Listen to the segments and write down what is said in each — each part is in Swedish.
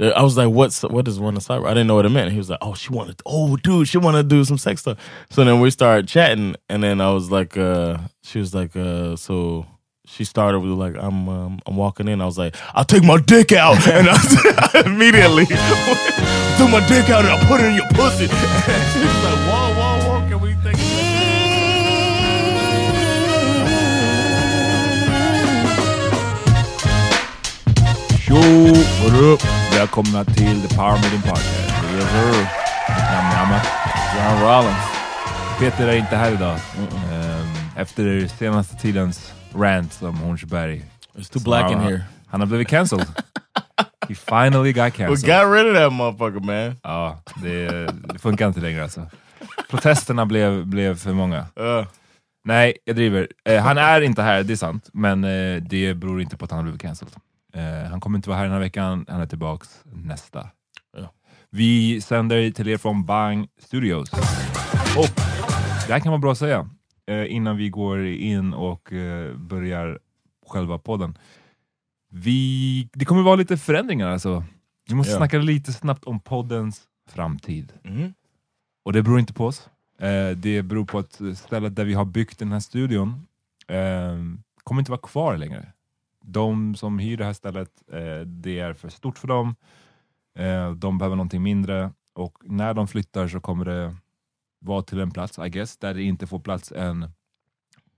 I was like, "What's what does one aside?" I didn't know what it meant. He was like, "Oh, she wanted, oh, dude, she wanted to do some sex stuff." So then we started chatting, and then I was like, uh, "She was like, uh, so." She started with like, "I'm, um, I'm walking in." I was like, "I'll take my dick out," and I, I immediately took my dick out and I put it in your pussy. Tjo, up? Välkomna till The Power Meeting Podcast. Yes sir. Nam, nam. John Rollins. Peter är inte här idag. Ehm, efter senaste tidens rant om Hornsberg. It's too black in here. Han har blivit cancelled. He finally got We cancelled. got rid of that motherfucker, man. Ja, det, det funkar inte längre alltså. Protesterna blev, blev för många. Uh, Nej, jag driver. Eh, han är inte här, det är sant. Men eh, det beror inte på att han har blivit cancelled. Eh, han kommer inte vara här den här veckan, han är tillbaks nästa. Ja. Vi sänder till er från Bang Studios. Och det här kan vara bra att säga eh, innan vi går in och eh, börjar själva podden. Vi, det kommer vara lite förändringar alltså. Vi måste Ja. snacka lite snabbt om poddens framtid. mhm. Och det beror inte på oss. Eh, det beror på att stället där vi har byggt den här studion eh, kommer inte vara kvar längre. De som hyr det här stället, eh, det är för stort för dem. Eh, de behöver någonting mindre och när de flyttar så kommer det vara till en plats, I guess, där det inte får plats en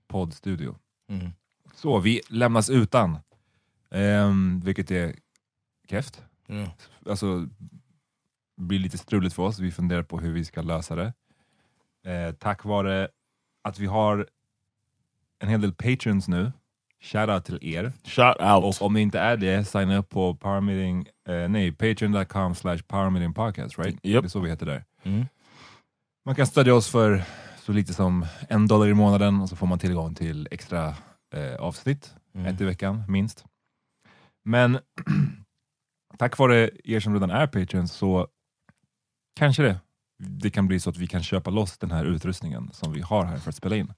poddstudio. Mm. Så vi lämnas utan, eh, vilket är kräft Yeah. alltså, blir lite struligt för oss. Vi funderar på hur vi ska lösa det. Eh, tack vare att vi har en hel del patrons nu. Shoutout till er. Shout out. Och om ni inte är det, signa upp på powermeeting, eh, nej, patreon.com slash powermeeting podcast, right? Japp. Det är så vi heter där. Mm. Man kan stödja oss för så lite som en dollar i månaden och så får man tillgång till extra eh, avsnitt, Mm. ett i veckan minst. Men tack vare er som redan är patrons så kanske det, det kan bli så att vi kan köpa loss den här utrustningen som vi har här för att spela in.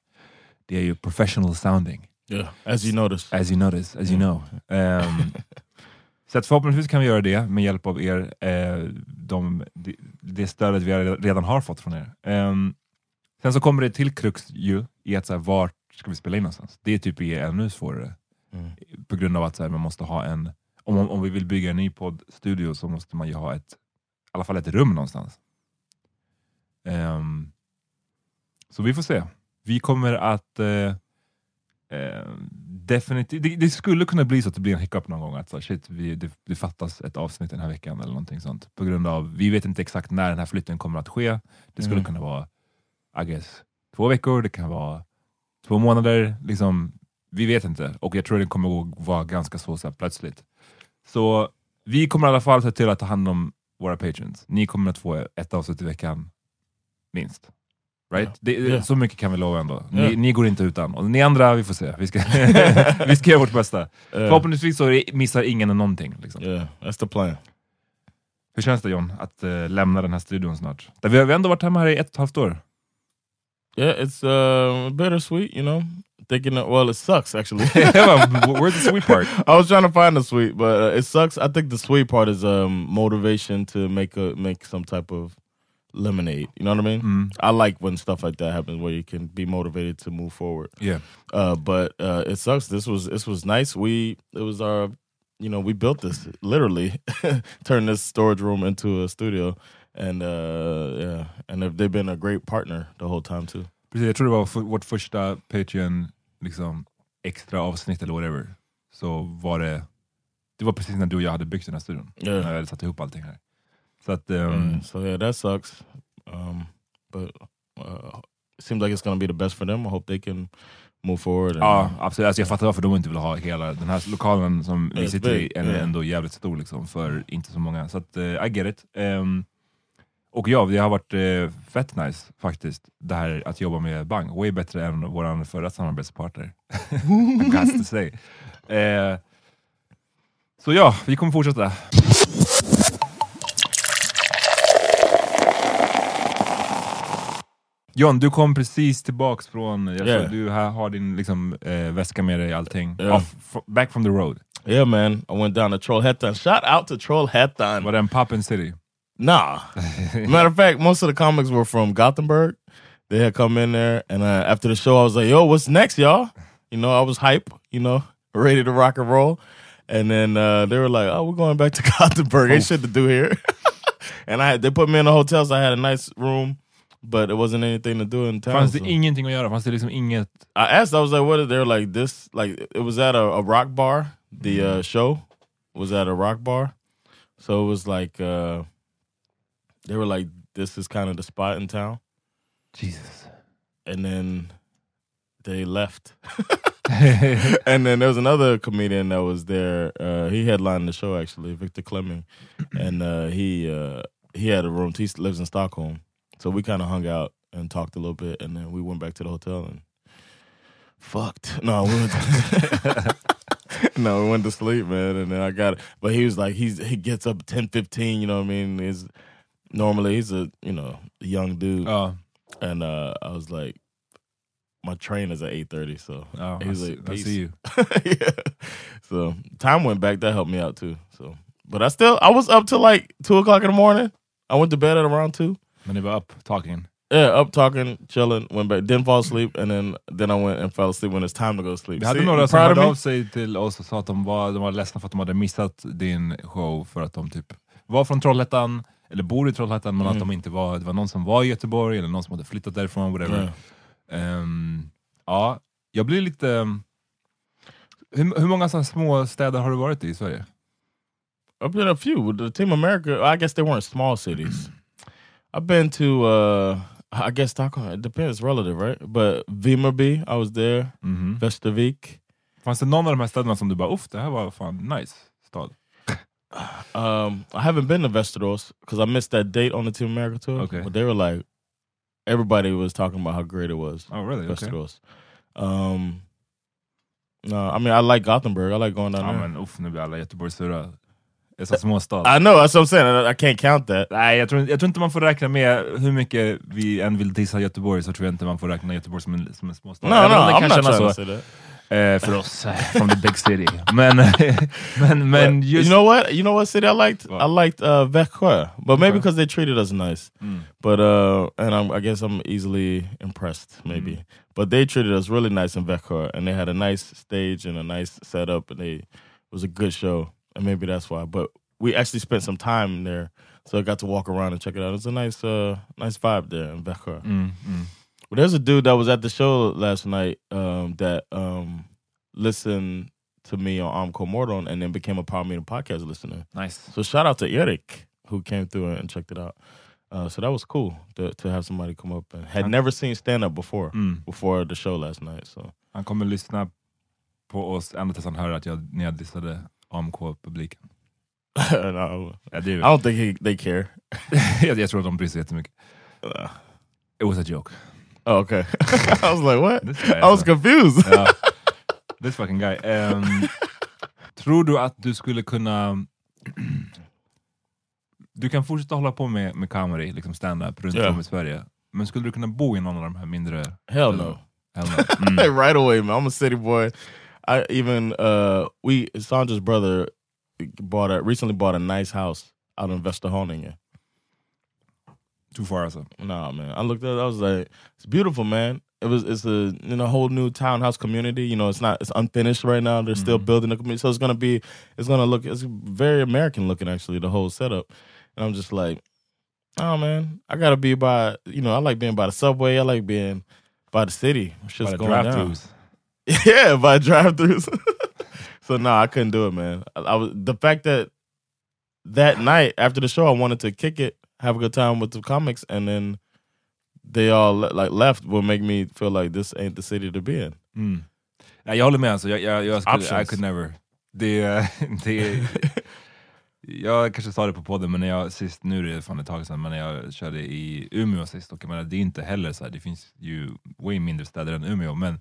Det är ju professional sounding, Yeah, as you notice. as you notice, as you know. Ehm, så att förhoppningsvis kan vi göra det med hjälp av er, eh, de, det, det stödet vi redan har fått från er. Ehm, sen så kommer det till krux ju i att så här, vart ska vi spela in någonstans? Det är typ är ännu svårare. Mm. På grund av att så här, man måste ha en, om, om vi vill bygga en ny poddstudio så måste man ju ha ett, i alla fall ett rum någonstans. Ehm, så vi får se. Vi kommer att eh, eh, definitivt, det, det skulle kunna bli så att det blir en hiccup någon gång, att så, shit, vi, det, det fattas ett avsnitt den här veckan eller någonting sånt. På grund av, vi vet inte exakt när den här flytten kommer att ske. Det skulle Mm. kunna vara, I guess, två veckor, det kan vara två månader, liksom, vi vet inte. Och jag tror det kommer att vara ganska så, så här, plötsligt. Så vi kommer i alla fall se till att ta hand om våra patrons. Ni kommer att få ett avsnitt i veckan, minst. Right? Ja. Det, Ja. Så mycket kan vi lova ändå. Ni, Ja. ni går inte utan. Och ni andra, vi får se. Vi ska, vi ska göra vårt bästa. Uh, Förhoppningsvis så missar ingen någonting. Liksom. yeah, that's the plan. Hur känns det John, att eh, lämna den här studion snart? Där vi har vi har ändå varit hemma här i ett och ett halvt år. Yeah, it's uh, bittersweet, you know. Thinking that, well, it sucks actually. Where's the sweet part? I was trying to find the sweet, but uh, it sucks. I think the sweet part is um, motivation to make a make some type of lemonade. You know what I mean? I like when stuff like that happens, where you can be motivated to move forward. Yeah. Uh, but uh, it sucks. This was this was nice. We it was our, you know, we built this literally, turned this storage room into a studio, and uh, yeah, and they've, they've been a great partner the whole time too. Precis, jag tror det var vårt första Patreon liksom, extra avsnitt eller whatever. Så var det, det var precis när du och jag hade byggt den här studion. Ja. När jag hade satt ihop allting här. Så att, ehm, Mm, so yeah, that sucks. Um, but uh, it seems like it's gonna be the best for them. I hope they can move forward. and- Ja, absolut. Alltså jag fattar varför de inte vill ha hela den här lokalen som vi sitter i. big, är yeah. ändå jävligt stor liksom, för inte så många. Så att, eh, I get it. Ehm, och ja, det har varit eh, fett nice faktiskt, det här att jobba med Bang. Way bättre än vår förra samarbetspartner. To say. Eh, så ja, vi kommer fortsätta. John, du kom precis tillbaks från, jag Yeah. du här har din liksom, eh, väska med dig allting. Yeah. Off, back from the road. Yeah, man. I went down to Trollhättan. Shout out to Trollhättan. Var det en Poppin City? Nah. Matter of fact, most of the comics were from Gothenburg. They had come in there, and uh, after the show, I was like, "Yo, what's next, y'all?" You know, I was hype. You know, ready to rock and roll. And then uh, they were like, "Oh, we're going back to Gothenburg. Ain't shit to do here." and I they put me in a hotel, so I had a nice room, but it wasn't anything to do in town. Fanns det so- ingenting att göra? Fanns det liksom inget... I asked, I was like, what is there like this? Like it was at a, a rock bar. The uh, show was at a rock bar. So it was like uh they were like, this is kind of the spot in town. Jesus. And then they left. and then there was another comedian that was there. Uh, he headlined the show actually, Victor Clemming, and uh, he uh, he had a room. He lives in Stockholm, so we kind of hung out and talked a little bit, and then we went back to the hotel and fucked. No, we went. no, we went to sleep, man, and then I got. But he was like, he's he gets up 10, 15, You know what I mean? Is normally he's a you know young dude, Ja, and uh, I was like, my train is at eight thirty, so he I, was like, I see you. yeah. So time went back. That helped me out too. So, but I still I was up till like two o'clock in the morning. I went to bed at around two. Men ni var up talking. Yeah, up talking, chilling. Went back, didn't fall asleep, and then then I went and fell asleep when it's time to go sleep. Vi hade några som hörde av sig till oss och sa att de var, de var ledsna för att de hade missat din show för att de typ var från Trollhättan, eller bor i Trollhättan, men att Mm. de inte var, det var någon som var i Göteborg eller någon som hade flyttat därifrån. Whatever. Ehm, ja, jag blir lite... Hur, hur många så här små städer har du varit i i Sverige? I've been a few. The Team America, I guess they weren't small cities. I've been to, uh I guess Stockholm. It depends, relative, right? But Vimmerby, I was there. Mhm. Västervik. Fanns det någon av de här städerna som du bara, uff, det här var fan nice stad? Um, I haven't been to Västerås because I missed that date on the Team America tour. Okay. But they were like, everybody was talking about how great it was. Oh really? Okay. Um, no, I mean I like Gothenburg. I like going down Ja there. men uff, nu blir alla Göteborgssura. Så småstad. I know that's what I'm saying. I, can't count that. Nej, jag tror, jag tror inte man får räkna med hur mycket vi än vill dissa Göteborg, så tror jag inte man får räkna Göteborg som en, som en småstad. No, Även no, det I'm kan not kännas trying to så say that. eh, för oss eh, from the big city. Men, men, men just... you know what? You know what city I liked? What? I liked uh, Växjö, but maybe Okay. because they treated us nice. Mm. But uh, and I'm, I guess I'm easily impressed, maybe. Mm. But they treated us really nice in Växjö, and they had a nice stage and a nice setup, and they it was a good show, and maybe that's why. But we actually spent some time there, so I got to walk around and check it out. It's a nice, uh, nice vibe there in Växjö. Mm, mm. But there's a dude that was at the show last night um, that um, listened to me on Amco Mordon and then became a Power Meeting podcast listener. Nice. So shout out to Eric who came through and checked it out. Uh, so that was cool to, to have somebody come up and had never seen stand up before Mm. before the show last night. So Han kommer lyssna på oss ända tills han hör att jag neddissade AMK-publiken. no, Ja, I det är, don't think he, they care. jag, jag tror att de bryr sig jättemycket. Uh, It was a joke. oh, okay, I was like, what? This guy I was a- confused. Ja. This fucking guy. Ehm, tror du att du skulle kunna du kan fortsätta hålla på med, med comedy, liksom stand-up runt Yeah. om i Sverige. Men skulle du kunna bo i någon av de här mindre... Hell no. Hell no. Mm. right away, man. I'm a city boy. I even uh we Sandra's brother bought a recently bought a nice house out in Västerhaninge. Too far alltså. Nah, man. I looked at it. I was like, it's beautiful, man. It was. It's a you know whole new townhouse community. You know, it's not. It's unfinished right now. They're still building the community, so it's gonna be. It's gonna look. It's very American looking actually. The whole setup, and I'm just like, oh man, I gotta be by. You know, I like being by the subway. I like being by the city. It's just going down. Yeah, by drive-throughs. so no, I couldn't do it, man. I, I was the fact that that night after the show, I wanted to kick it, have a good time with the comics, and then they all le- like left will make me feel like this ain't the city to be in. Mm. Ja, jag håller med, alltså. jag, jag, jag skulle, I could never. Det, det, jag kanske sa det på podden, men när jag sist, nu är det fan ett tag sedan, men när jag körde i Umeå sist, och jag menar, det är inte heller så här, det finns ju way mindre städer än Umeå, men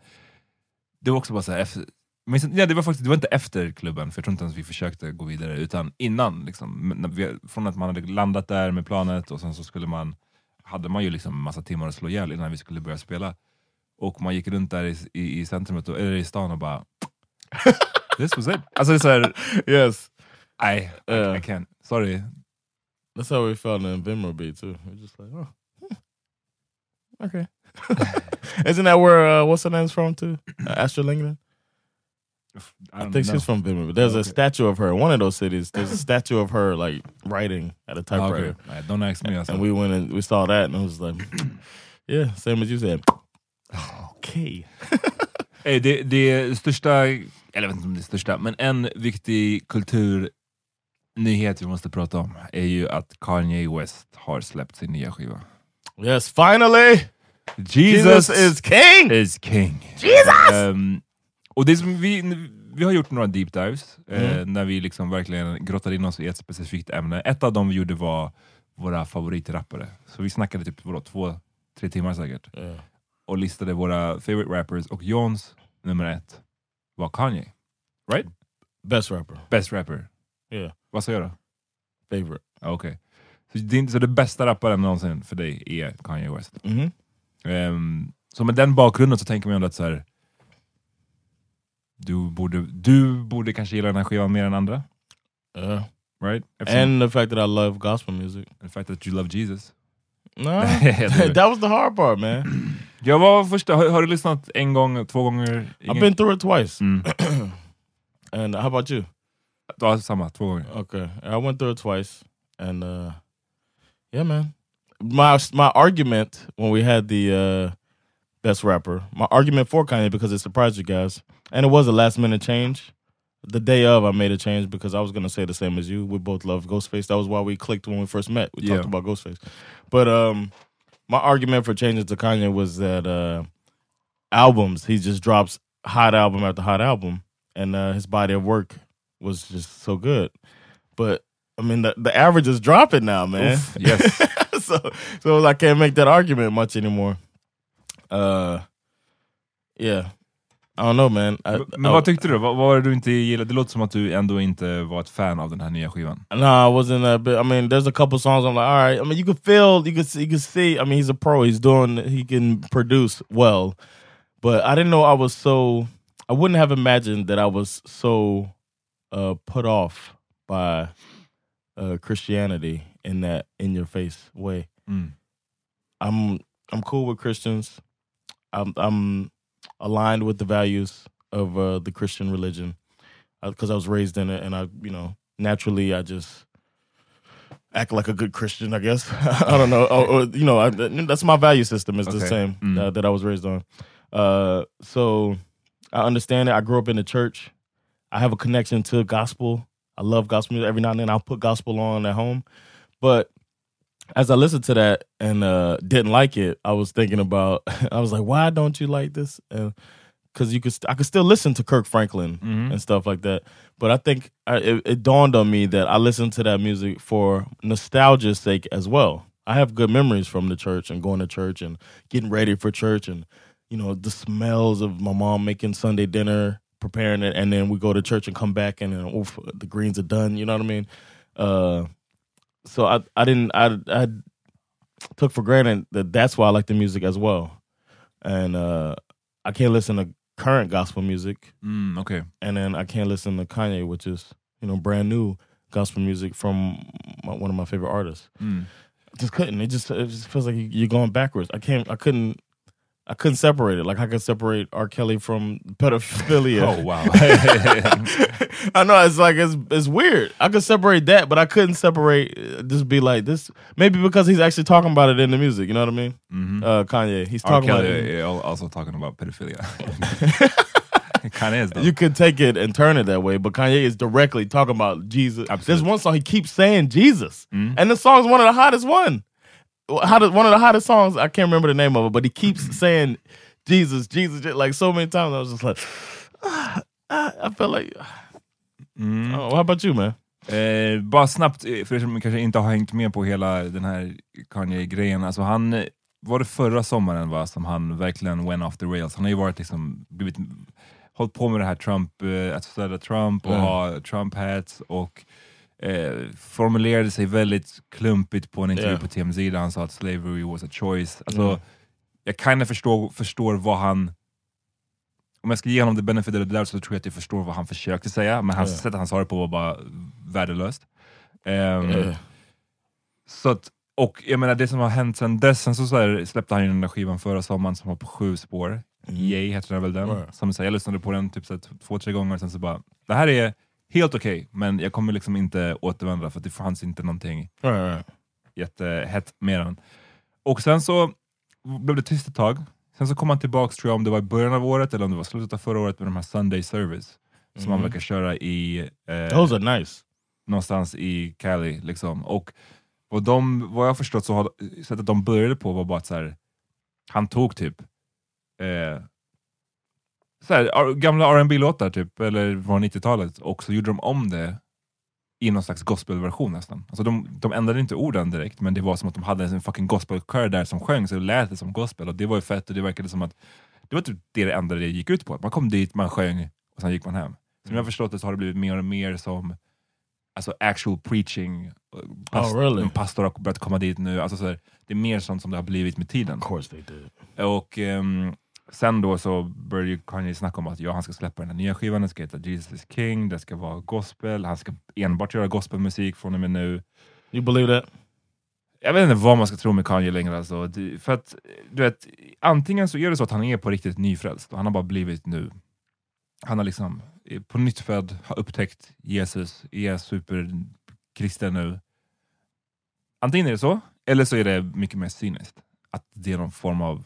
det var också bara så här, efter, men, ja, det, var faktiskt, det var inte efter klubben, för jag tror inte ens vi försökte gå vidare, utan innan. Liksom, från att man hade landat där med planet, och sen så skulle man, hade man ju liksom massa timmar att slå ihjäl innan vi skulle börja spela. Och man gick runt där i, i, i centrumet, och, eller i stan och bara This was it. Alltså det är såhär, Yes, nej, I, Yeah. I can't. Sorry. that's how we felt in Vimmerby too. We're just like, oh, okay. Isn't that where uh, what's her name's from too? Uh, Astrid Lindgren. I, I think know. she's from Vimmerby. There's a statue of her in one of those cities. There's a statue of her like writing at a typewriter. okay. Nej, don't ask me alltså. And we went and we saw that and it was like, yeah, same as you said. Okay. Eh, det, det största, eller jag vet inte om det största, men en viktig kulturnyhet vi måste prata om är ju att Kanye West har släppt sin nya skiva. Yes, finally! Jesus, Jesus is king! is king. Jesus! och det som vi, vi har gjort några deep dives, eh, Mm. när vi liksom verkligen grottade in oss i ett specifikt ämne. Ett av dem vi gjorde var våra favoritrappare. Så vi snackade typ vadå, två, tre timmar säkert. Yeah. Och listade våra favorite rappers, och Johns nummer ett var Kanye. Right? Best rapper. Best rapper. Yeah. Vad sa jag då? Favorite. Ah, Okej. Så, det är inte- så det bästa rapparen någonsin för dig är Kanye West. Mm-hmm. Ehm, så med den bakgrunden så tänker man ändå att så här, du, borde, du borde kanske gilla den här skivan mer än andra. Yeah. Right? Eftersom- And the fact that I love gospel music. the fact that you love Jesus. No, that was the hard part, man. Jag var första, har, har du lyssnat en gång, två gånger? I've been through it twice. Mm. And how about you? Ja, samma, två gånger. Okay, I went through it twice, and uh, yeah, man. My my argument when we had the uh, best rapper, my argument for Kanye because it surprised you guys, and it was a last minute change. The day of, I made a change because I was gonna say the same as you. We both love Ghostface. That was why we clicked when we first met. We Yeah. talked about Ghostface, but um, my argument for changing to Kanye was that uh, albums he just drops hot album after hot album, and uh, his body of work was just so good. But I mean, the, the average is dropping now, man. Oof, yes. so so I can't make that argument much anymore. Uh, yeah, I don't know, man. I, Men vad tyckte du? Vad, vad var det du inte gillade? Det låter som att du ändå inte var ett fan av den här nya skivan. No, I wasn't that big. I mean, there's a couple songs I'm like, all right. I mean, you can feel, you can, see, you can see. I mean, he's a pro. He's doing, he can produce well, but I didn't know I was so. I wouldn't have imagined that I was so uh, put off by uh, Christianity in that in your face way. Mm. I'm I'm cool with Christians. I'm I'm aligned with the values of uh, the Christian religion because I was raised in it, and I you know naturally I just act like a good Christian. I guess I don't know. Or, or, you know, I, that's my value system is the same Mm. uh, that I was raised on. Uh, so I understand it. I grew up in the church. I have a connection to gospel. I love gospel music. Every now and then I'll put gospel on at home, but as I listened to that and uh, didn't like it, I was thinking about. I was like, why don't you like this? Because you could, st- I could still listen to Kirk Franklin Mhm. and stuff like that. But I think I, it, it dawned on me that I listened to that music for nostalgia's sake as well. I have good memories from the church and going to church and getting ready for church and you know the smells of my mom making Sunday dinner, preparing it, and then we go to church and come back and then oof, the greens are done. You know what I mean? Uh, so I I didn't I I took for granted that that's why I like the music as well, and uh, I can't listen to current gospel music, Mm, Okej. and then I can't listen to Kanye, which is you know brand new gospel music from my, one of my favorite artists. Mm. Just couldn't. It just it just feels like you're going backwards. I can't. I couldn't. I couldn't separate it. Like I could separate R. Kelly from pedophilia. Oh wow. I know it's like it's it's weird. I could separate that, but I couldn't separate. uh, Just be like this. Maybe because he's actually talking about it in the music. You know what I mean? Mhm. Uh, Kanye. He's R. talking about it. al- also talking about pedophilia. Kanye is though. You could take it and turn it that way, but Kanye is directly talking about Jesus. Absolutely. There's one song he keeps saying Jesus, Mhm. and the song is one of the hottest one. Hottest, one of the hottest songs. I can't remember the name of it, but he keeps saying Jesus, Jesus, like so many times. I was just like, ah, ah, I felt like. Mm. Oh, how about you, man? Eh, bara snabbt, eh, för er som kanske inte har hängt med på hela den här Kanye-grejen. Alltså han, eh, var det förra sommaren va, som han verkligen went off the rails? Han har ju varit liksom, blivit, hållit på med det här Trump, eh, att stödja Trump och Mm. ha Trump hats och eh, formulerade sig väldigt klumpigt på en intervju Yeah. på TMZ där han sa att slavery was a choice. Alltså, Mm. Jag kind of förstår, förstår vad han om jag ska ge honom the benefit of the doubt så tror jag att jag förstår vad han försökte säga, men hans Ja. sätt han sa det på var bara värdelöst. Ehm, Yeah. så att, och jag menar det som har hänt sen dess, sen så, så här, släppte han ju den där skivan förra sommaren som var på sju spår. Yay heter den väl den. Ja. Som så här, jag lyssnade på den typ så här, två, tre gånger, sen så bara, det här är helt okej, men jag kommer liksom inte återvända för att det fanns inte någonting right. jättehett med den. Och sen så blev det tyst ett tag. Sen så kom han tillbaks, tror jag, om det var i början av året eller om det var slutet av förra året med de här Sunday Service. Som han Mhm. verkar köra i eh, Those are nice. någonstans i Cali. Liksom. Och, och de, vad jag förstått så har sättet de började på var bara att så här, han tog typ eh, så här, gamla rb låtar typ, eller från 90-talet, och så gjorde de om det i någon slags gospelversion nästan. Alltså de, de ändrade inte orden direkt, men det var som att de hade en fucking gospelkör där som sjöng, så det lät det som gospel. Och det var ju fett, och det verkade som att det var typ det det enda det gick ut på. Man kom dit, man sjöng, och sen gick man hem. Som jag har förstått det så har det blivit mer och mer som alltså actual preaching. Past, Oh, really? En pastor har börjat komma dit nu. Alltså så här, det är mer sånt som det har blivit med tiden. Of course they did. Och ehm, sen då så började Kanye snacka om att ja, han ska släppa den här nya skivan, den ska heta Jesus is King, det ska vara gospel, han ska enbart göra gospelmusik från och med nu. You believe that? Jag vet inte vad man ska tro med Kanye längre. Alltså. För att, du vet, antingen så är det så att han är på riktigt nyfrälst och han har bara blivit nu. Han har liksom är på nytt född, har upptäckt Jesus, är superkristen nu. Antingen är det så, eller så är det mycket mer cyniskt. Att det är någon form av...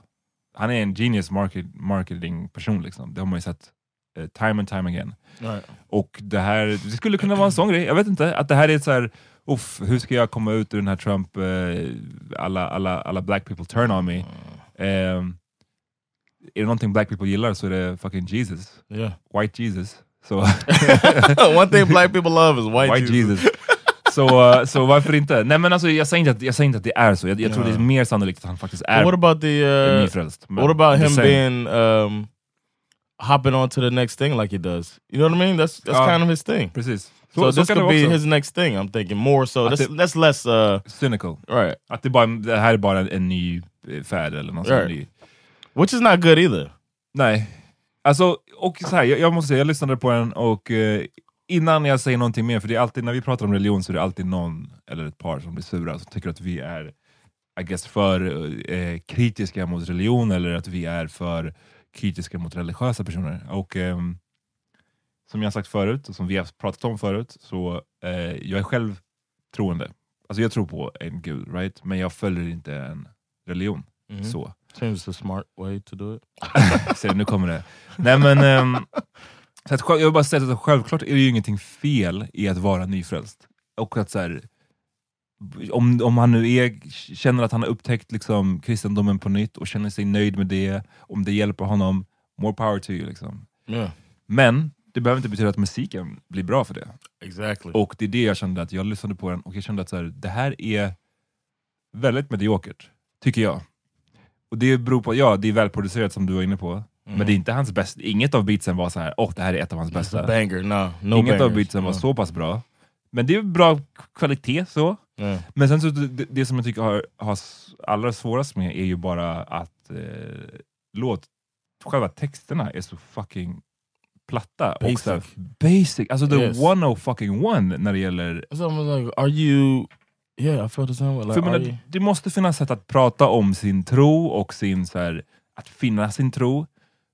Han är en genius market, marketing person, liksom. det har man ju sett eh, time and time again. Right. Och det här, det skulle kunna vara en sån grej, jag vet inte, att det här är ett så här, uff, hur ska jag komma ut ur den här Trump, eh, alla, alla, alla black people turn on me. Ehm, är det någonting black people gillar så är det fucking Jesus, Yeah. white Jesus. Så, One thing black people love is white, white Jesus. Jesus. Så, så varför inte? Nej men alltså jag säger inte att, jag säger inte att det är så, jag, jag tror det är mer sannolikt att han faktiskt är what about the uh, nyfrälst. What about him being um, hopping on to the next thing like he does? You know what I mean? That's that's Ja. kind of his thing. Precis. So, this kan det could be också. his next thing. I'm thinking more so. That's, det- that's less uh, Cynical. right, Att det, bara, det här är bara en, en ny eh, färd eller något. Right. ny. which is not good either. Nej. Alltså, och så här, jag, jag måste säga, jag lyssnade på den och eh, innan jag säger någonting mer, för det är alltid när vi pratar om religion så är det alltid någon eller ett par som blir sura som tycker att vi är I guess, för eh, kritiska mot religion eller att vi är för kritiska mot religiösa personer. Och ehm, som jag har sagt förut och som vi har pratat om förut, så eh, jag är själv troende. Alltså jag tror på en gud, right? men jag följer inte en religion. Mhm. Så. Seems a smart way to do it. Så nu kommer det. Nej men, ehm, så att, jag vill bara säga att självklart är det ju ingenting fel i att vara nyfrälst. Och att så här, om, om han nu är, känner att han har upptäckt liksom, kristendomen på nytt och känner sig nöjd med det, om det hjälper honom, more power to you. Liksom. Yeah, Men det behöver inte betyda att musiken blir bra för det. exactly. Och det är det jag kände, att jag lyssnade på den och jag kände att så här, det här är väldigt mediokert, tycker jag. Och det beror på, ja det är välproducerat som du var inne på, men det är inte hans bästa, inget av beatsen var så här, åh det här är ett av hans bästa. banger. No, no Inget av bangers. beatsen var No. så pass bra. Men det är bra kvalitet så. Yeah. Men sen så det, det som jag tycker har, har allra svårast med är ju bara att eh, låt, själva texterna är så fucking platta. Och Basic. här, basic, alltså the Yes. one oh fucking one när det gäller... So I was like, are you... Yeah, I felt the same way. Like, För jag are menar, you- det måste finnas sätt att prata om sin tro och sin, så här, att finna sin tro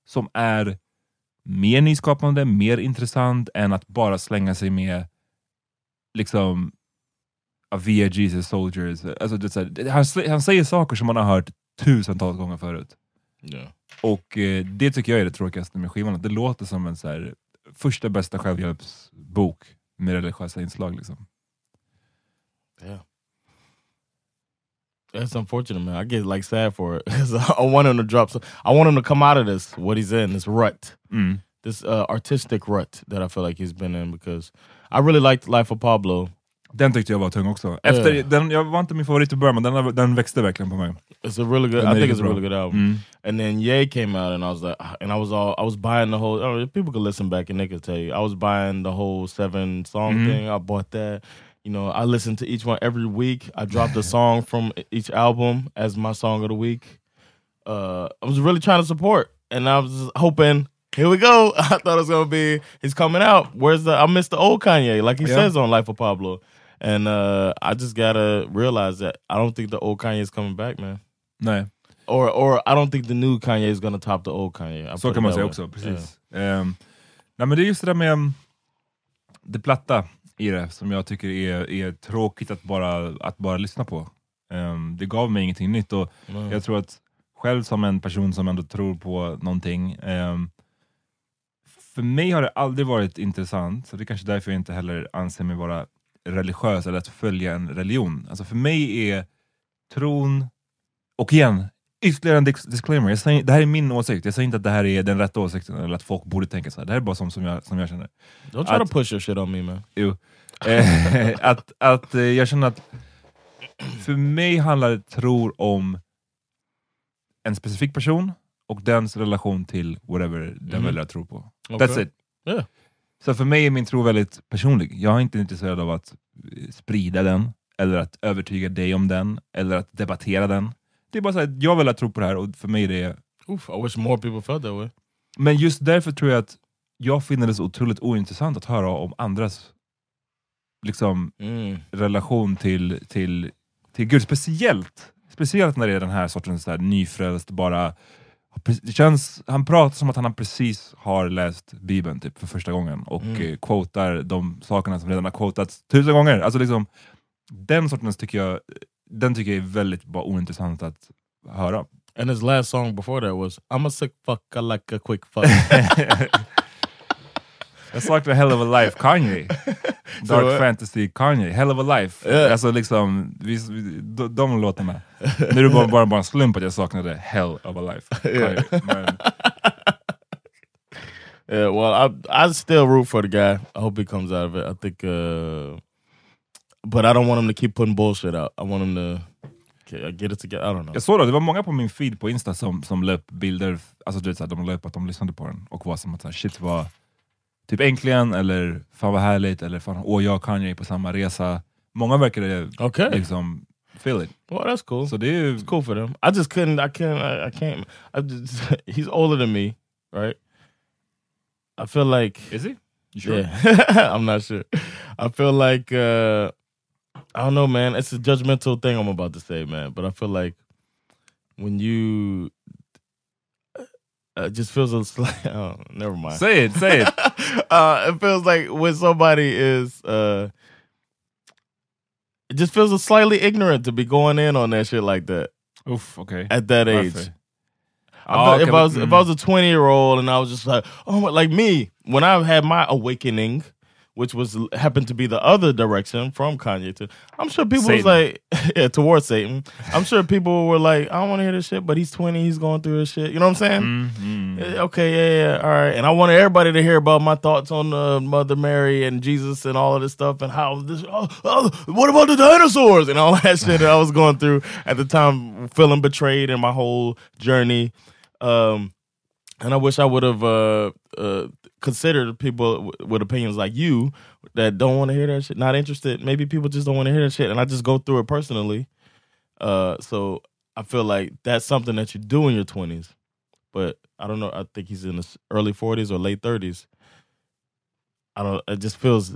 som är mer nyskapande, mer intressant än att bara slänga sig med liksom "Ah, vi är Jesus soldiers. Alltså, det här, han, han säger saker som man har hört tusentals gånger förut. yeah. Och eh, det tycker jag är det tråkigaste med skivan. att Det låter som en så här, första bästa självhjälpsbok med religiösa inslag. Liksom. Yeah. It's unfortunate, man. I get like sad for it I want him to drop. So I want him to come out of this what he's in this rut, Mm. this uh, artistic rut that I feel like he's been in. Because I really liked Life of Pablo. Den tyckte jag var tung också. Efter, Ja. den, jag var inte min favorit i början, men den, den växte verkligen på mig. It's a really good. Den I think it's a really good album. Mm. And then Ye came out, and I was like, and I was all, I was buying the whole. Know, people could listen back and they could tell you, I was buying the whole seven song Mhm. thing. I bought that. You know, I listen to each one every week. I dropped a song from each album as my song of the week. Uh, I was really trying to support, and I was just hoping. Here we go. I thought it was gonna be. He's coming out. Where's the? I missed the old Kanye, like he Yeah. says on Life of Pablo, and uh, I just gotta realize that I don't think the old Kanye is coming back, man. Nej, Or or I don't think the new Kanye is gonna top the old Kanye. I så kan man säga också. Precis. Ehm, nej, men det är just det där med um, det platta i det som jag tycker är, är tråkigt att bara, att bara lyssna på. Ehm, det gav mig ingenting nytt och Mm. jag tror att själv som en person som ändå tror på någonting ehm, för mig har det aldrig varit intressant, så det är kanske därför jag inte heller anser mig vara religiös eller att följa en religion. Alltså för mig är tron, och igen, ytterligare en dis- disclaimer, jag säger, det här är min åsikt, jag säger inte att det här är den rätta åsikten eller att folk borde tänka så här. det här är bara som, som, jag, som jag känner. Don't try Att- to push your shit on me, man. Jo. Eh, att, att eh, jag känner att för mig handlar tror om en specifik person och dens relation till whatever den Mhm. väljer att tro på. Okay. That's it. Yeah. Så för mig är min tro väldigt personlig. Jag är inte intresserad av att eh, sprida den, eller att övertyga dig om den, eller att debattera den. Det är bara så jag att tro på det här och för mig är det... Oof, I wish more people felt that way. Men just därför tror jag att jag finner det så otroligt ointressant att höra om andras liksom Mm. relation till, till, till Gud. Speciellt, speciellt när det är den här sortens här, nyfrälst, bara... Det känns, han pratar som att han precis har läst Bibeln typ, för första gången och Mm. mm. quotar de sakerna som redan har quotats tusen gånger. Alltså liksom, den sortens tycker jag, den tycker jag är väldigt bara ointressant att höra. And his last song before that was "I'm a sick fuck, I like a quick fuck." Jag saknar Hell of a Life Kanye. Dark Så- Fantasy Kanye, Hell of a Life. Ja. Alltså liksom, vi, de, de låtarna. Nu är det bara, bara, bara en slump att jag saknade Hell of a Life Kanye. Yeah, well, I I still root for the guy. I hope he comes out of it. I think, uh, but I don't want him to keep putting bullshit out. I want him to get get it together. I don't know. jag såg det, det var många på min feed på Insta som, som la upp bilder, alltså du vet, så här, de la upp att de lyssnade på den och var som att så här, shit var typ äntligen, eller fan vad härligt, eller fan åh jag och Kanye är på samma resa. Många verkade Okay, liksom feel it. well that's cool. Så det är It's cool for them. I just couldn't. I can't. I, I can't. I just, he's older than me, right? I feel like Is he? You sure? Yeah, I'm not sure. I feel like uh, I don't know, man. It's a judgmental thing I'm about to say, man. But I feel like when you uh, it just feels a slight. Oh, never mind. Say it, say it. uh, it feels like when somebody is. Uh, it just feels a slightly ignorant to be going in on that shit like that Oof, okay. at that age. I Ah, thought if I was mm. if I was a twenty year old and I was just like oh my, like me when I had my awakening, which was happened to be the other direction from Kanye to I'm sure people was like yeah towards Satan. I'm sure people were like I don't want to hear this shit, but he's twenty, he's going through this shit. You know what I'm saying? Mm, mm. Eh, Okay, yeah, yeah, all right. And I wanted everybody to hear about my thoughts on uh, Mother Mary and Jesus and all of this stuff and how this. Oh, oh, what about the dinosaurs and all that shit that I was going through at the time, feeling betrayed in my whole journey. Um, and I wish I would have uh, uh, consider people with opinions like you that don't want to hear that shit, not interested. Maybe people just don't want to hear that shit, and I just go through it personally. Uh, so I feel like that's something that you do in your twenties, but I don't know. I think he's in his early forties or late thirties. I don't. It just feels.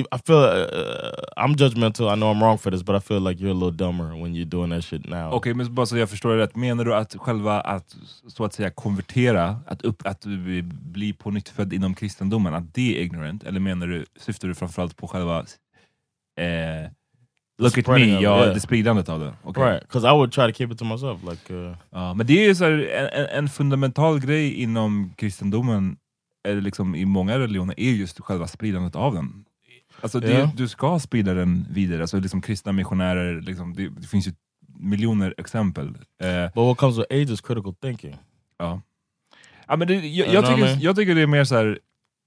I feel uh, I'm judgmental. I know I'm wrong for this, but I feel like you're a little dumber when you're doing that shit now. Okej, men bara så jag förstår det rätt. Menar du att själva att så att säga konvertera, att, upp, att du blir på nytt född inom kristendomen, att det är ignorant? Eller menar du, syftar du framförallt på själva eh, Look at me, ja, yeah. det spridandet av det? Okej. Right, because I would try to keep it to myself. Like, uh, Ja, men det är ju så här, en, en fundamental grej inom kristendomen, eller liksom i många religioner, är just själva spridandet av den. Alltså det, Ja. Du ska sprida den vidare, alltså liksom kristna missionärer, liksom, det, det finns ju miljoner exempel. Eh, but what comes with age is critical thinking. ja. Ja, men det, jag, jag, tycker, jag tycker det är mer så här.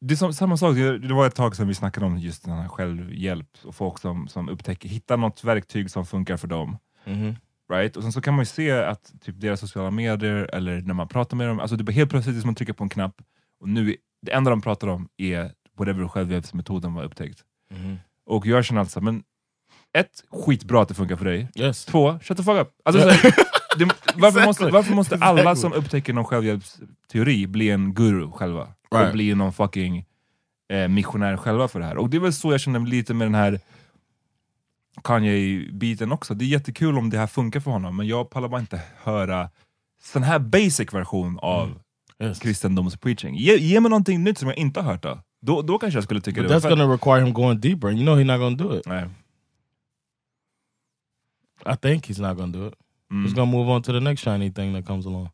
Det är som, samma sak, det var ett tag sedan vi snackade om just den här självhjälp och folk som, som upptäcker, hittar något verktyg som funkar för dem. Mhm. Right? Och sen så kan man ju se att typ deras sociala medier, eller när man pratar med dem, alltså det är helt plötsligt som att trycka på en knapp, och nu, det enda de pratar om är whatever självhjälpsmetoden var upptäckt. Mhm. Och jag känner alltså, men ett, skitbra att det funkar för dig. Yes. Två, shut the fuck up. Alltså, så här, det, varför, måste, Exactly. varför måste alla Exactly. som upptäcker någon självhjälpsteori bli en guru själva? Right. Och bli någon fucking eh, missionär själva för det här. Och det är väl så jag känner lite med den här Kanye-biten också. Det är jättekul om det här funkar för honom, men jag pallar bara inte höra sån här basic version av Yes. kristendomspreaching. Ge, ge mig någonting nytt som jag inte har hört då. Då, då kanske jag skulle tycka But det that's gonna require him going deeper, and you know he's not gonna do it. Nej. I think he's not gonna do it. Mm. He's gonna move on to the next shiny thing that comes along.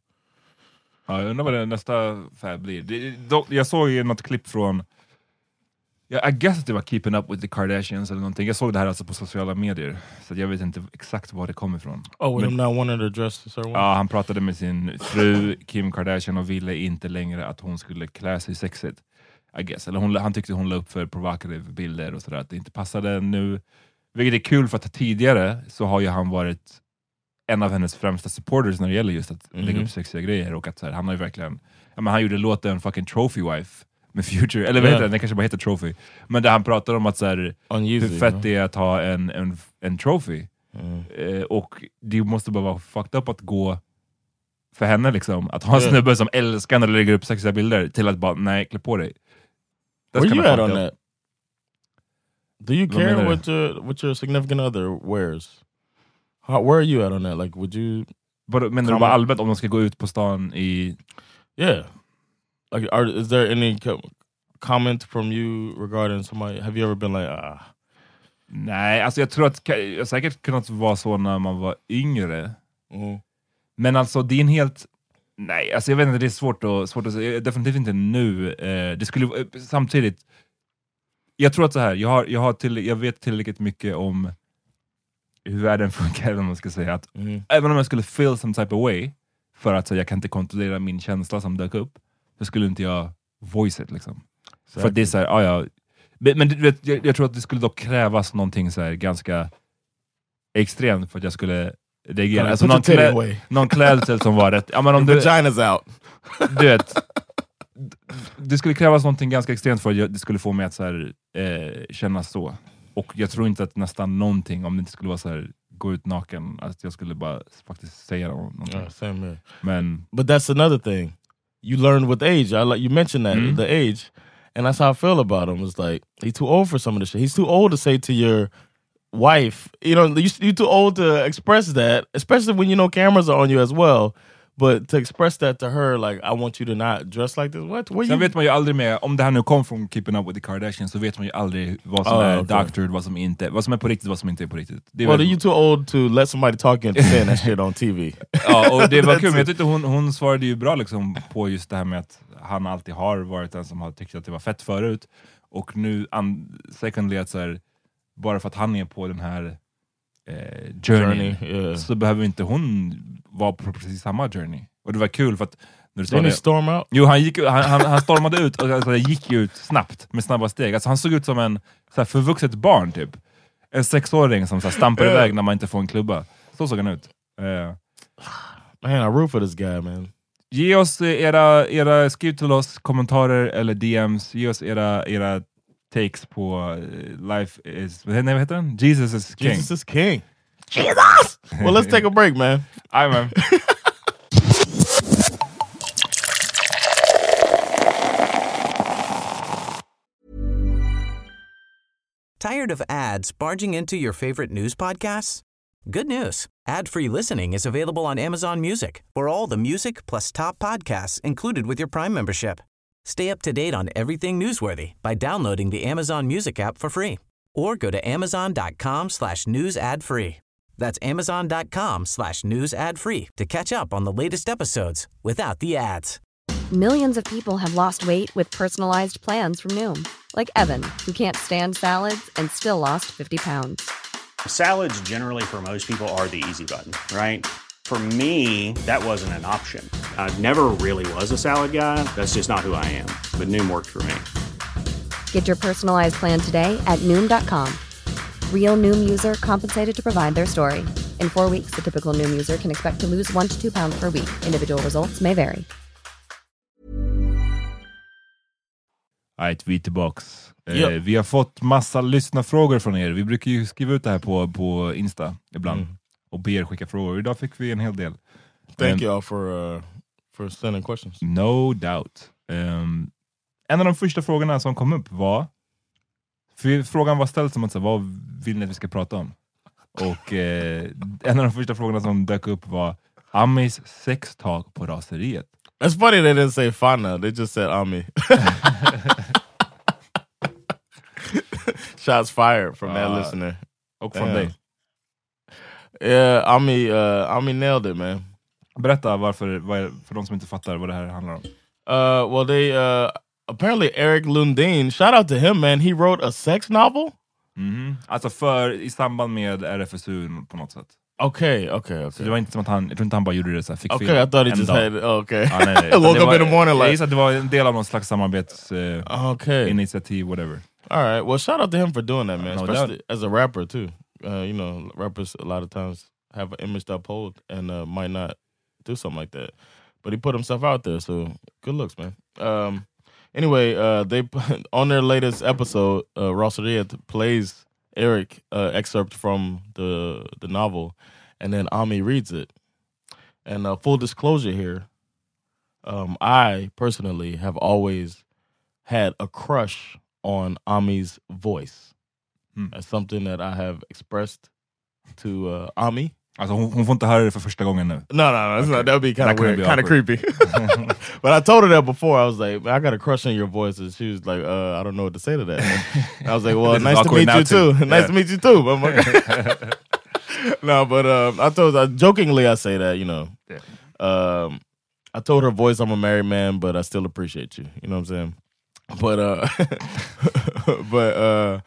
Ja, jag undrar vad det nästa färg blir. Det, då, jag såg ju något klipp från, ja, I guess att det var Keeping Up with the Kardashians eller någonting. Jag såg det här alltså på sociala medier, så jag vet inte exakt var det kommer ifrån. Oh, with him not wanting to dress. Ja, han pratade med sin fru Kim Kardashian och ville inte längre att hon skulle klä sig sexigt. I guess. Eller hon, han tyckte hon la upp för provocative bilder och sådär, att det inte passade nu. Vilket är kul för att tidigare så har ju han varit en av hennes främsta supporters när det gäller just att lägga Mhm. upp sexiga grejer. Och att så här, han har ju verkligen, ja, men han gjorde låten fucking Trophy Wife med Future, eller vad heter den? Den kanske bara heter Trophy. Men där han pratar om att så här, On hur fett det är att ha en, en, en trophy. Mm. Eh, och det måste bara vara fucked up att gå för henne liksom, att ha en snubbe som älskar när du lägger upp sexiga bilder, till att bara nej, klä på dig. That's Where you at on up. that? Do you care du? what your what your significant other wears? How, where are you at on that? Like, would you? Vadå, Menar du bara allmänt om de ska gå ut på stan i... Yeah. Like, are, is there any co comment from you regarding somebody? Have you ever been like, ah, Nej, alltså jag tror att ka- säkert kunnat vara så när man var yngre. mm, Men alltså det är en helt... Nej, alltså jag vet inte, det är svårt att, svårt att säga. Definitivt inte nu. Eh, det skulle, eh, samtidigt, jag tror att så här, jag, har, jag, har till, jag vet tillräckligt mycket om hur världen funkar, eller man ska säga. Att mm, även om jag skulle feel some type of way, för att så, jag kan inte kontrollera min känsla som dök upp, så skulle inte jag voice it. Liksom. För att det är så här, ja, ja. Men, men vet, jag, jag tror att det skulle dock krävas någonting så här ganska extremt för att jag skulle reagera. Alltså någon, klä, någon klädsel som var rätt... Ja, men om du, vagina's out. du vet, det skulle krävas någonting ganska extremt för att det skulle få mig att så här, eh, känna så. Och jag tror inte att nästan någonting, om det inte skulle vara så här, gå ut naken, att jag skulle bara faktiskt säga nå- någonting. Yeah, same here. Men But that's another thing. You learn with age. I like you mentioned that Mhm. the age, and that's how I feel about him. It's like he's too old for some of the shit. He's too old to say to your wife, you know, you- you're too old to express that, especially when you know cameras are on you as well. But to express that to her, like I want you to not dress like this. What? Where sen you? vet man ju aldrig med, om det här nu kom från Keeping Up With The Kardashians, så vet man ju aldrig vad som Ah, är okej. doctored, vad som inte, vad som är på riktigt, vad som inte är på riktigt. Det är well, väl- are you too old to let somebody talk you into saying that shit on TV? Ja, och det var kul, men jag tyckte hon, hon svarade ju bra liksom på just det här med att han alltid har varit den som har tyckt att det var fett förut. Och nu, secondly, att så här, bara för att han är på den här eh, journey, Journey, yeah. så behöver inte hon vara på precis samma journey. Och det var kul för att när du sa det, storm out? Jo, han, gick, han, han, han stormade ut och alltså, gick ut snabbt med snabba steg. Alltså, han såg ut som en så här, förvuxet barn typ. En sexåring som så här, stampar iväg när man inte får en klubba. Så såg han ut. Eh, Man, I root for this guy, man. Ge oss era, era, skriv till oss kommentarer eller DMs, ge oss era, era takes på eh, life is, nej, vad heter den? Jesus is king. Jesus is king. Jesus! well, let's take a break, man. Jajamän. Tired of ads barging into your favorite news podcasts? Good news. Ad-free listening is available on Amazon Music for all the music plus top podcasts included with your Prime membership. Stay up to date on everything newsworthy by downloading the Amazon Music app for free or go to amazon.com slash news ad free. That's amazon.com slash news ad free to catch up on the latest episodes without the ads. Millions of people have lost weight with personalized plans from Noom, like Evan, who can't stand salads and still lost 50 pounds. Salads, generally, for most people, are the easy button, right? For me, that wasn't an option. I never really was a salad guy. That's just not who I am. But Noom worked for me. Get your personalized plan today at Noom.com. Real Noom user compensated to provide their story. In four weeks, the typical Noom user can expect to lose one to two pounds per week. Individual results may vary. Right, vi är tillbaks. Eh, Japp. vi har fått massa lyssnarfrågor från er. Vi brukar ju skriva ut det här på, på Insta ibland Mm. Och be er skicka frågor. Idag fick vi en hel del. Thank Men- y'all for uh, for sending questions. No doubt. Ehm, en av de första frågorna som kom upp var, för frågan var ställd som att vad vill ni att vi ska prata om? Och eh, en av de första frågorna som dök upp var Amis sextag på raseriet. It's funny they didn't say Fana, they just said Ami. Shots fired from that Uh, listener. Och från dig. Yeah, Ami, uh, Ami nailed it, man. Berätta varför, vad för de som inte fattar vad det här handlar om. Uh, well, they uh, apparently Eric Lundin. Shout out to him, man. He wrote a sex novel. Mhm. Alltså för, i samband med RFSU på något sätt. Okay, okay, Så det okay. var inte som att han, jag tror inte han bara gjorde det så här, fick Okay, film I thought he just dag. had. Oh, okay, Ja, nej, nej. Woke up var- in the morning Jag like. gissar att det var en del av någon slags samarbetsinitiativ, Okay, initiativ, whatever. all right. Well, shout out to him for doing that, man. No Especially as a rapper too. Uh, you know, rappers a lot of times have an image to uphold and uh, might not do something like that. But he put himself out there, so good looks, man. Um, anyway, uh, they on their latest episode, uh, Ross Ariet plays Eric uh, excerpt from the the novel, and then Ami reads it. And uh, full disclosure here, um, I personally have always had a crush on Ami's voice. Hmm. That's something that I have expressed to uh, Ami. Alltså hon, hon får inte höra det för första gången nu. No, no, no. Not, that would be kind of weird, kind of creepy. but I told her that before. I was like, I got a crush on your voice, and she was like, uh, I don't know what to say to that. And I was like, Well, nice to meet you too. too. nice Yeah. to meet you too. I'm like- no, but um, I told her jokingly, I say that you know, um, I told her voice, I'm a married man, but I still appreciate you. You know what I'm saying? But uh, but uh.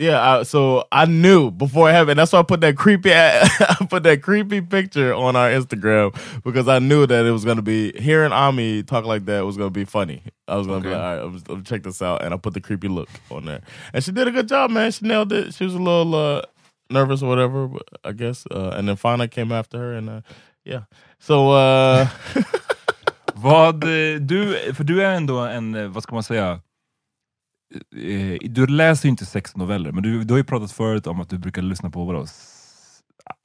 Yeah, I, so I knew before it happened. That's why I put that creepy, I put that creepy picture on our Instagram because I knew that it was gonna be hearing Ami talk like that was gonna be funny. I was gonna be like, all right, let's, let's check this out, and I put the creepy look on there, and she did a good job, man. She nailed it. She was a little uh, nervous or whatever, but I guess, uh, and then Fauna came after her, and uh, yeah. So uh, Vad eh, du, för du är ändå en, eh, vad ska man säga, du läser ju inte sexnoveller, men du, du har ju pratat förut om att du brukar lyssna på vadå? S-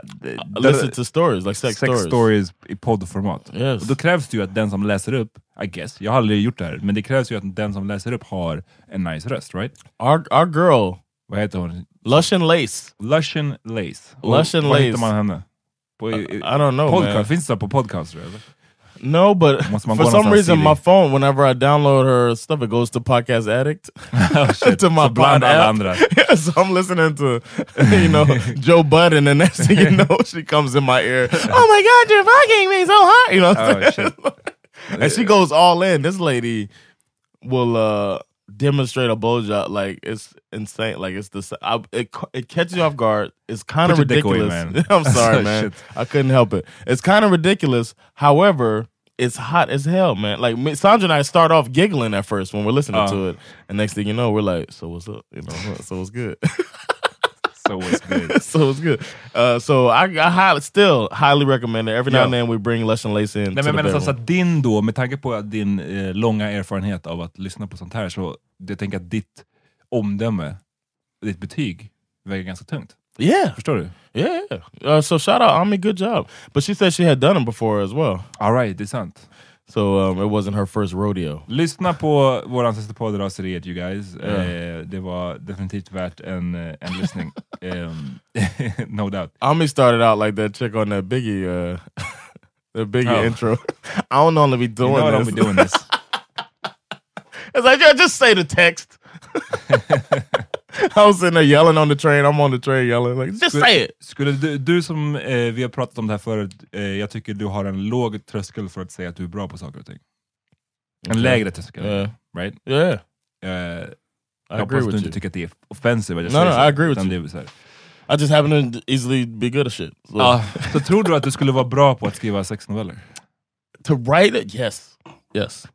det- listen to stories like sex, sex stories. stories i poddformat. Yes. Och då krävs det ju att den som läser upp, I guess, jag har aldrig gjort det här, men det krävs ju att den som läser upp har en nice röst, right? Our our girl, Vad heter hon? Lushin Lace. Lushin Lace. Och Lushin Var Lace. hittar man henne? På, i, I don't know, podcast, man. Finns det på podcast? tror jag, Eller? No, but for some reason, my phone, whenever I download her stuff, it goes to Podcast Addict. Oh, shit. to my pod app. Yeah, so I'm listening to, you know, Joe Budden, and next thing you know, she comes in my ear. Oh my God, you're fucking me so hard, you know. Oh, and she goes all in. This lady will uh demonstrate a blowjob like it's insane. Like it's the I, it it catches you off guard. It's kind of Put your dick away, ridiculous. man. I'm sorry, man. I couldn't help it. It's kind of ridiculous. However, it's hot as hell, man. Like me, Sandra and I start off giggling at first when we're listening Uh. to it, and next thing you know, we're like, "So what's up?" You know, "So what's good?" So it's good. so it's good. Uh, so I, I highly, still highly recommend it. Every now Ja. and then we bring Lush and Lace in. Nej, men the jag menar så bedroom. att din då, med tanke på din eh, långa erfarenhet av att lyssna på sånt här, så jag tänker att ditt omdöme, ditt betyg, väger ganska tungt. yeah, Förstår du? yeah. yeah. Uh, so shout out Ami, good job. But she said she had done them before as well. Alright, det är sant. So um, it wasn't her first rodeo. Lyssna på vår sista podd Raseriet you guys. Ja. Eh, det var definitivt värt en, eh, en lyssning. Ehm, no doubt. Ami started out like that chick on that Biggie, uh, the Biggie Oh. intro. I don't normally be You doing know I don't this. be doing this. It's like, yeah, just say the text. I was sitting there yelling on the train. I'm on the train yelling. Like, just say it. Skulle du, du som, eh, vi har pratat om det här förut, eh, jag tycker du har en låg tröskel för att säga att du är bra på saker och ting. En Okay. lägre tröskel. Yeah. Right? Yeah. Eh, I jag agree hoppas du with inte you. tycker att det är offensive. att jag No, säger no, så, I agree with you. det är så här. I just happen to easily be good at shit. So, så tror du att du skulle vara bra på att skriva sexnoveller? To write it, yes. Yes.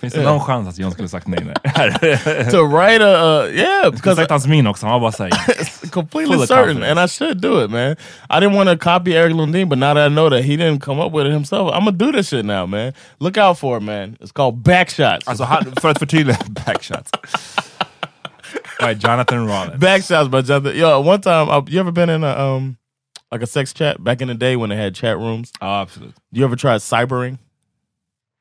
Finns det någon chans att John skulle sagt nej? nej? to write a, uh, yeah, because sagt hans min också, han bara completely certain, confidence. and I should do it, man. I didn't want to copy Eric Lundin, but now that I know that he didn't come up with it himself, I'm gonna do this shit now, man. Look out for it, man. It's called backshots. Alltså för att förtydliga, backshots. by Jonathan Rollins. backshots by Jonathan. Yo, one time, uh, you ever been in a um like a sex chat back in the day when they had chat rooms? Ja, absolut. You ever tried cybering?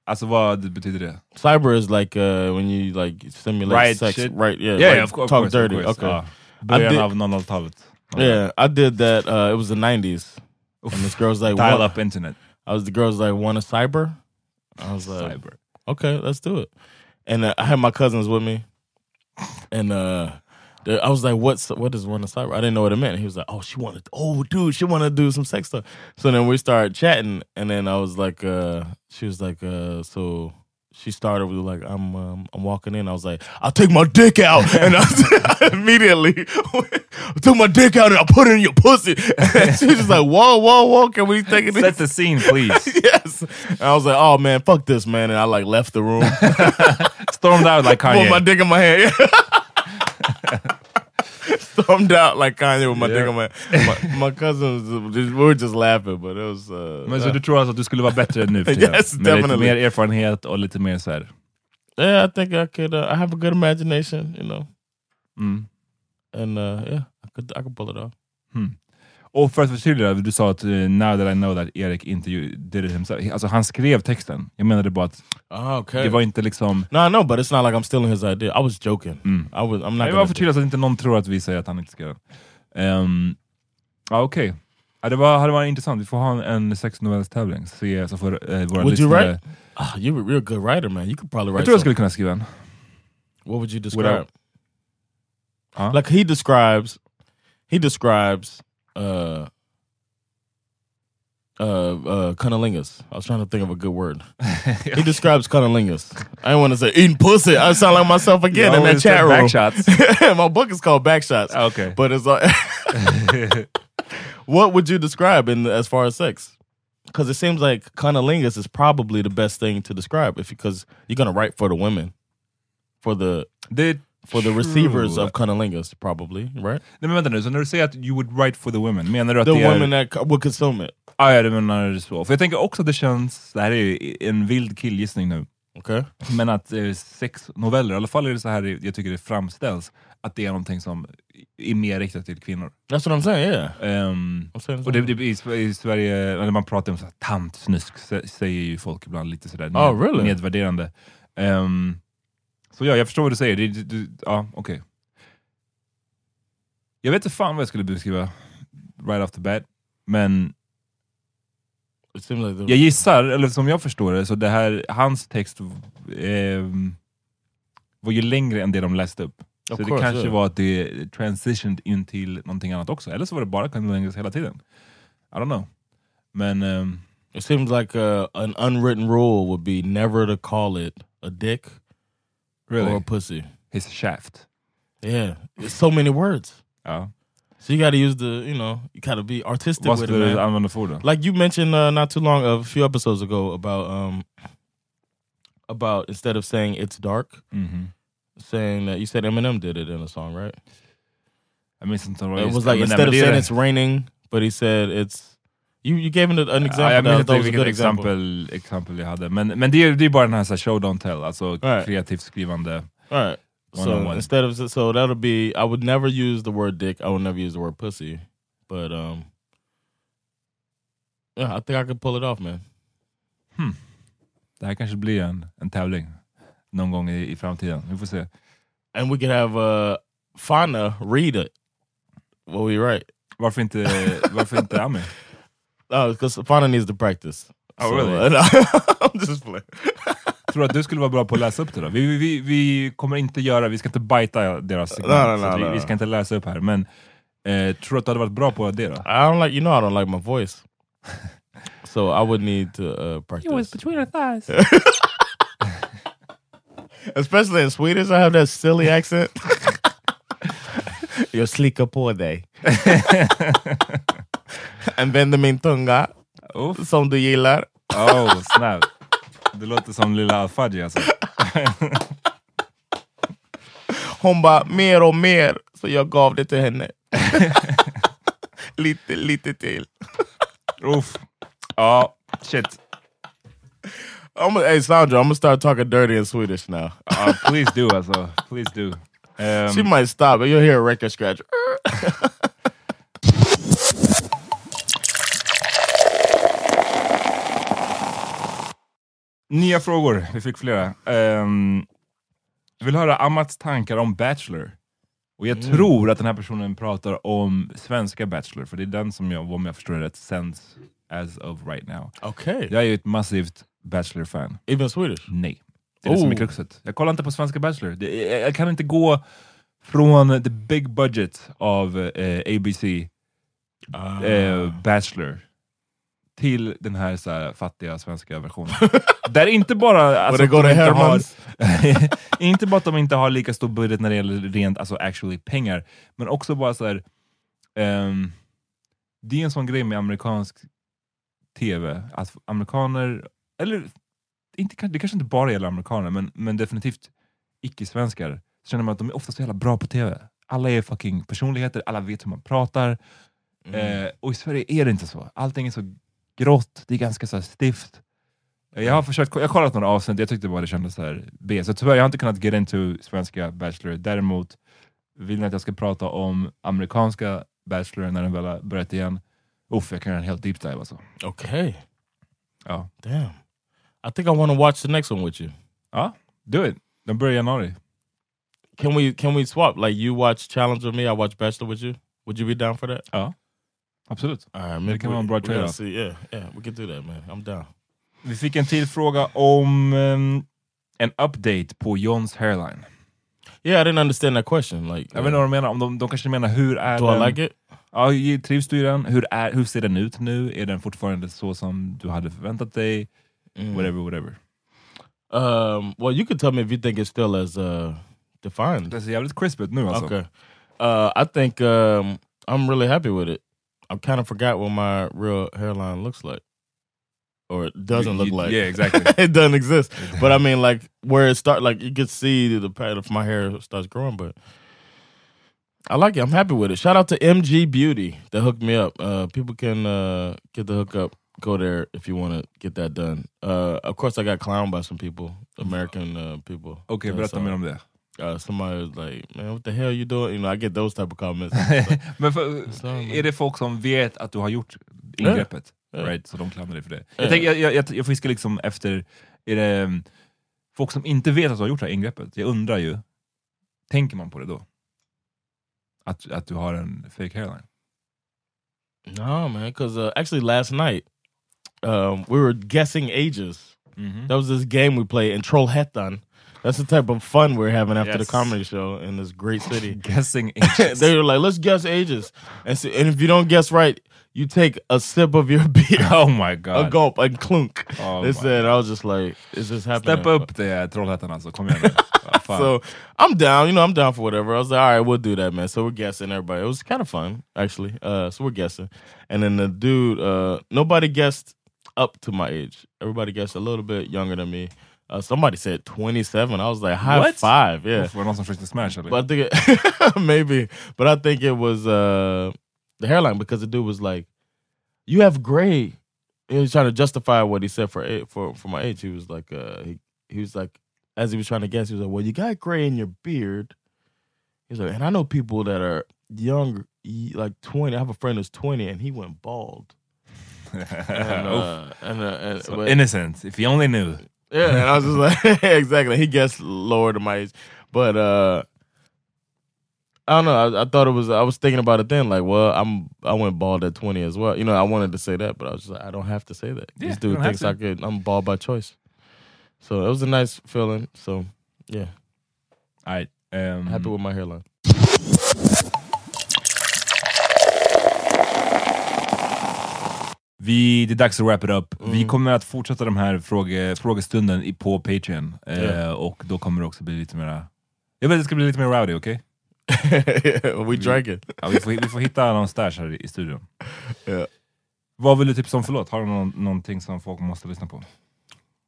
Alltså vad betyder det? Cyber is like uh, when you like simulate Right sex, shit. right? Yeah, Yeah, like, of, course, talk of dirty. course. Okay, Ja. Början did- av 00-talet. yeah, I did that. Uh, it was the '90s, and this girl was like, Dial up internet. I was the girl was like, "Want a cyber?" I was like, Cyber. "Okay, let's do it." And uh, I had my cousins with me, and uh, I was like, "What's what is one cyber?" I didn't know what it meant. He was like, "Oh, she wanted, oh, dude, she wanted to do some sex stuff." So then we started chatting, and then I was like, uh, "She was like, uh, so." She started with like I'm um, I'm walking in. I was like I'll take my dick out, and I, immediately I took my dick out and I put it in your pussy. And she was just like, whoa, whoa, whoa, can we take it? Set the scene please. yes. And I was like, oh man, fuck this, man. And I like left the room. Stormed out like Kanye. Put my dick in my hand. Stormed out like Kanye with my dick in my My, my cousins, we were just laughing, but it was... Uh, Men så du tror alltså att du skulle vara bättre nu för? Yes, Med lite definitely. mer erfarenhet och lite mer så här. yeah, I think I could... Uh, I have a good imagination, you know. Mm. And uh, yeah, I could, I could pull it off. Och för att förtydliga, du sa att uh, now that I know that Erik inte did it himself. Alltså han skrev texten. Jag menade bara att Oh, okay. det var inte liksom... No, I know, but it's not like I'm stealing his idea. I was joking. Mm. I was. I'm not. Jag bara förtydliga så att inte någon tror att vi säger att han inte skrev. Um, ja, Okej. Ja, det var, hade varit intressant. Vi får ha en, en sexnovells-tävling. Se, så får eh, våra Would you lyssnare... write? Ah, you're a real good writer, man. You could probably write. Jag tror jag skulle kunna skriva en. What would you describe? Without- Huh? Like he describes, he describes uh uh uh cunnilingus. I was trying to think of a good word. he describes cunnilingus. I didn't want to say eating pussy. I sound like myself again in that chat room. backshots. My book is called Backshots. Okay. But it's like what would you describe in as far as sex? Because it seems like cunnilingus is probably the best thing to describe if because you're gonna write for the women, for the är for the receivers of cunnilingus, probably right. Nej men vänta nu, så när du säger att you would write for the women, menar du att The det är... women that co- would consume it. Ah, ja, du menar det så. För jag tänker också att det känns, det här är ju en vild killgissning nu, Okay. men att eh, sexnoveller, i alla fall är det så här jag tycker det framställs, att det är någonting som är mer riktat till kvinnor. That's what I'm saying. Yeah. Ehm, I'm saying och det, det, i, I Sverige, när man pratar om så här, tantsnusk, sä- säger ju folk ibland lite sådär Oh, really? nedvärderande. Ehm, så ja, jag förstår vad du säger. Det, det, det, ja, okej. Jag vet inte fan vad jag skulle beskriva right off the bat, men jag gissar, eller som jag förstår det, så det här, hans text ehm, var ju längre än det de läste upp. Så Of det course, kanske yeah. var att det transitioned in till någonting annat också. Eller så var det bara Cunnilingus hela tiden. I don't know. Men ehm, it seems like uh, an unwritten rule would be never to call it a dick really, or a pussy. his shaft. Yeah, it's so many words. Ja. So you got to use the, you know, you got to be artistic Vad with it, skulle du man. använda för ord då? Like you mentioned uh, not too long, a few episodes ago about um about instead of saying it's dark, Mhm. saying that you said Eminem did it in a song, right? I mean, inte om It was like men instead of saying det. it's raining, but he said it's. You you gave an, an example. Ja, jag minns inte vilket good example. exempel, exempel jag hade. Men, men det, är, det är bara den här, så här show don't tell, alltså Right. kreativt skrivande. All right. So on instead of so that'll be I would never use the word dick. I would never use the word pussy. But um, yeah, I think I could pull it off, man. Det här kanske blir en, en tävling någon gång i, i framtiden. Vi får se. And we could have uh Fana read it. What we write. Varför inte, varför inte Ami? Oh, because Fana needs to practice. Oh, really? uh, I'm just playing. Tror du att du skulle vara bra på att läsa upp det då? Vi, vi- vi, kommer inte göra, vi ska inte bajta deras segment, Nej, nej, så att nej, vi, vi ska inte läsa upp här. Men eh, tror du att du hade varit bra på det då? I don't like you know I don't like my voice. so I would need to uh, practice. between our thighs. Especially in Swedish, I have that silly accent. Jag slickar på dig. Använder min tunga Uff. som du gillar. Oh, snap. Det låter som lilla Fadji alltså. Hon bara mer och mer, så jag gav det till henne. lite, lite till. Uff. Ja, shit. I'm gonna, hey Sandra, I'm gonna start talking dirty in Swedish now. Ja, please do alltså. Please do. Ehm, She might stop, but you'll hear a record scratch. Nya frågor, vi fick flera. Um, jag vill höra Amats tankar om Bachelor. Och jag tror att den här personen pratar om svenska Bachelor, för det är den som jag, om jag förstår det rätt, sänds as of right now. Okay. Jag är ju ett massivt Bachelor-fan. Even Swedish? Nej. Det är det som är Oh. kruxet. Jag kollar inte på svenska Bachelor. Det, jag, jag kan inte gå från the big budget av eh, ABC Ah. eh, Bachelor till den här, så här fattiga svenska versionen. Där inte bara... Alltså, att de inte, har, inte bara att de inte har lika stor budget när det gäller rent alltså actually pengar, men också bara så här. ehm, det är en sån grej med amerikansk tv, att amerikaner, eller inte, det kanske inte bara gäller amerikaner, men, men definitivt icke-svenskar, känner man att de är ofta så jävla bra på tv. Alla är fucking personligheter, alla vet hur man pratar. Mm. Eh, och i Sverige är det inte så. Allting är så grått, det är ganska så här stift. Jag har försökt, jag har kollat några avsnitt, jag tyckte bara det kändes så här B. Så tyvärr, jag har inte kunnat get into svenska Bachelor. Däremot vill ni att jag ska prata om amerikanska Bachelor när den väl har börjat igen. Uff, jag kan göra en helt deep dive alltså. Okay. Ja, Damn. I think I want to watch the next one with you. ja do it. Den börjar i januari. Can we can we swap? Like you watch Challenge with me, I watch Bachelor with you. Would you be down for that? Ja, absolut. All right, maybe can vara en bra see. Yeah, yeah, we can do that, man. I'm down. Vi fick en till fråga om ehm, en update på Johns hairline. Yeah, I didn't understand that question. Like, Jag vet inte vad de menar, om de, de kanske menar hur är do den? I like it? Ja, trivs du i den? Hur, är, hur ser den ut nu? Är den fortfarande så som du hade förväntat dig? Mm. Whatever, whatever. Um, well, you could tell me if you think it's still as uh, defined. Det ser jävligt crisp ut nu alltså. Okay. Uh, I think um, I'm really happy with it. I kind of forgot what my real hairline looks like, or it doesn't You- look you- like. yeah, exactly. it doesn't exist. But I mean, like where it start, like you can see the pattern of my hair starts growing. But I like it. I'm happy with it. Shout out to MG Beauty that hooked me up. Uh, people can uh, get the hookup. Go there if you want to get that done. Uh, of course, I got clowned by some people, American uh, people. Okay, berätta mer om det. Uh, somebody was like, "Man, what the hell you doing?" You know, I get those type of comments. Men för, Så- är det folk som vet att du har gjort ingreppet? Ja. Right? Så de klandrar dig för det. Ja. Jag, tänker, jag, jag, jag, fiskar liksom efter, är det um, folk som inte vet att du har gjort det här ingreppet? Jag undrar ju, tänker man på det då? Att, att du har en fake hairline? no, man, because uh, actually last night um, we were guessing ages. That was this game we play in Trollhättan. That's the type of fun we're having after Yes. the comedy show in this great city. Guessing ages. they were like, "Let's guess ages," and, so, and if you don't guess right, you take a sip of your beer, oh my god. a gulp, a clunk. Oh they my said, I was just like, "Is this happening?" Step up det Trollhättan alltså, kom igen nu. Vad fan. So I'm down, you know, I'm down for whatever. I was like, all right, we'll do that, man. So we're guessing everybody. It was kind of fun, actually. Uh, so we're guessing. And then the dude, uh, nobody guessed up to my age. Everybody guessed a little bit younger than me. Uh, somebody said 27. I was like, high What? five. Yeah. Var det någon som försökte smash eller? But I think it, maybe, but I think it was uh, the hairline because the dude was like, "You have gray." He was trying to justify what he said for a- for for my age. He was like, uh, he he was like, as he was trying to guess, he was like, "Well, you got gray in your beard." He's like, and I know people that are young, like twenty. I have a friend who's twenty, and he went bald. And, uh, and, uh, and So but- innocent, if he only knew. Yeah, and I was just like, exactly. He guessed lower than my age, but uh, I don't know. I, I thought it was. I was thinking about it then. Like, well, I'm. I went bald at 20 as well. You know, I wanted to say that, but I was just like, I don't have to say that. Yeah, this dude thinks. I could. I'm bald by choice. So it was a nice feeling. So yeah, Nej, ehm, happy with my hairline. Vi, det är dags att wrap it up. Vi Mm. kommer att fortsätta de här fråge, frågestunden i, på Patreon. Eh, Ja. och då kommer det också bli lite mera... Jag vet det ska bli lite mer rowdy, okej? we drank it. Ja, vi, får, vi får hitta någon stash här i, i studion. Ja. Vad vill du tipsa om för låt? Har du någon, någonting som folk måste lyssna på?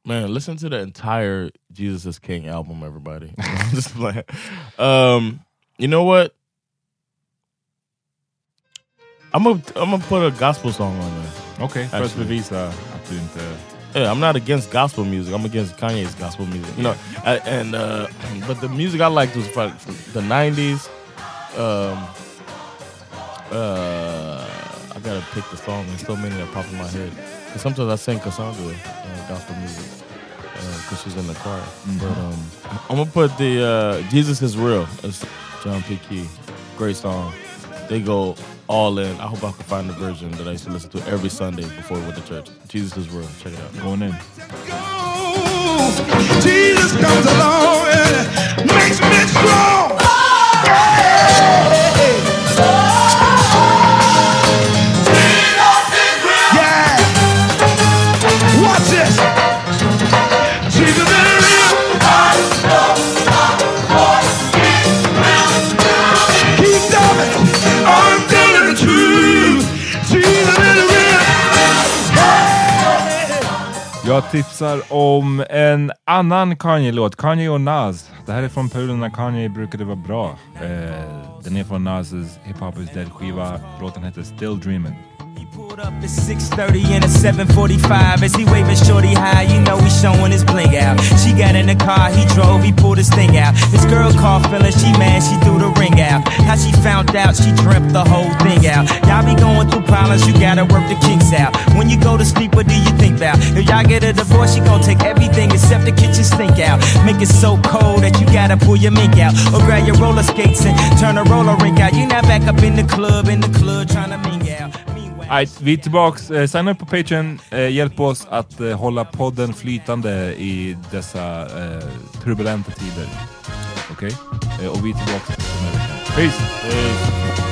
Man, listen to the entire Jesus is King album, everybody. Just playing. Um, you know what? I'm gonna I'm gonna put a gospel song on there. Okej, för att Actually. bevisa att du inte... Yeah, I'm not against gospel music. I'm against Kanye's gospel music. You know, I, and uh, but the music I liked was from the '90s. Um, uh, I gotta pick the song. There's so many that pop in my head. 'Cause sometimes I sing Cassandra uh, gospel music because she's in the choir. But um, I'm gonna put the uh, "Jesus Is Real." It's John P. Key, great song. They go all in. I hope I can find the version that I used to listen to every Sunday before we went to church. Jesus is real. Check it out. Going in. Jesus comes along tipsar om en annan Kanye-låt, Kanye och Nas. Det här är från perioden när Kanye brukade vara bra. Eh, den är från Nas' Hip Hop Is Dead-skiva. Låten heter Still Dreamin'. Pulled up at 6:30 and a 7:45 as he waving shorty high. You know he showing his bling out. She got in the car, he drove, he pulled his thing out. His girl called feeling she mad, she threw the ring out. How she found out, she dreamt the whole thing out. Y'all be going through problems, you gotta work the kinks out. When you go to sleep, what do you think about? If y'all get a divorce, she gon' take everything except the kitchen sink out. Make it so cold that you gotta pull your mink out. Or grab your roller skates and turn a roller rink out. You not back up in the club, in the club trying to ming out. Right, vi är tillbaks. Eh, signa upp på Patreon. Eh, hjälp oss att eh, hålla podden flytande i dessa eh, turbulenta tider. Okej? Eh, och vi är tillbaks nästa vecka. Peace!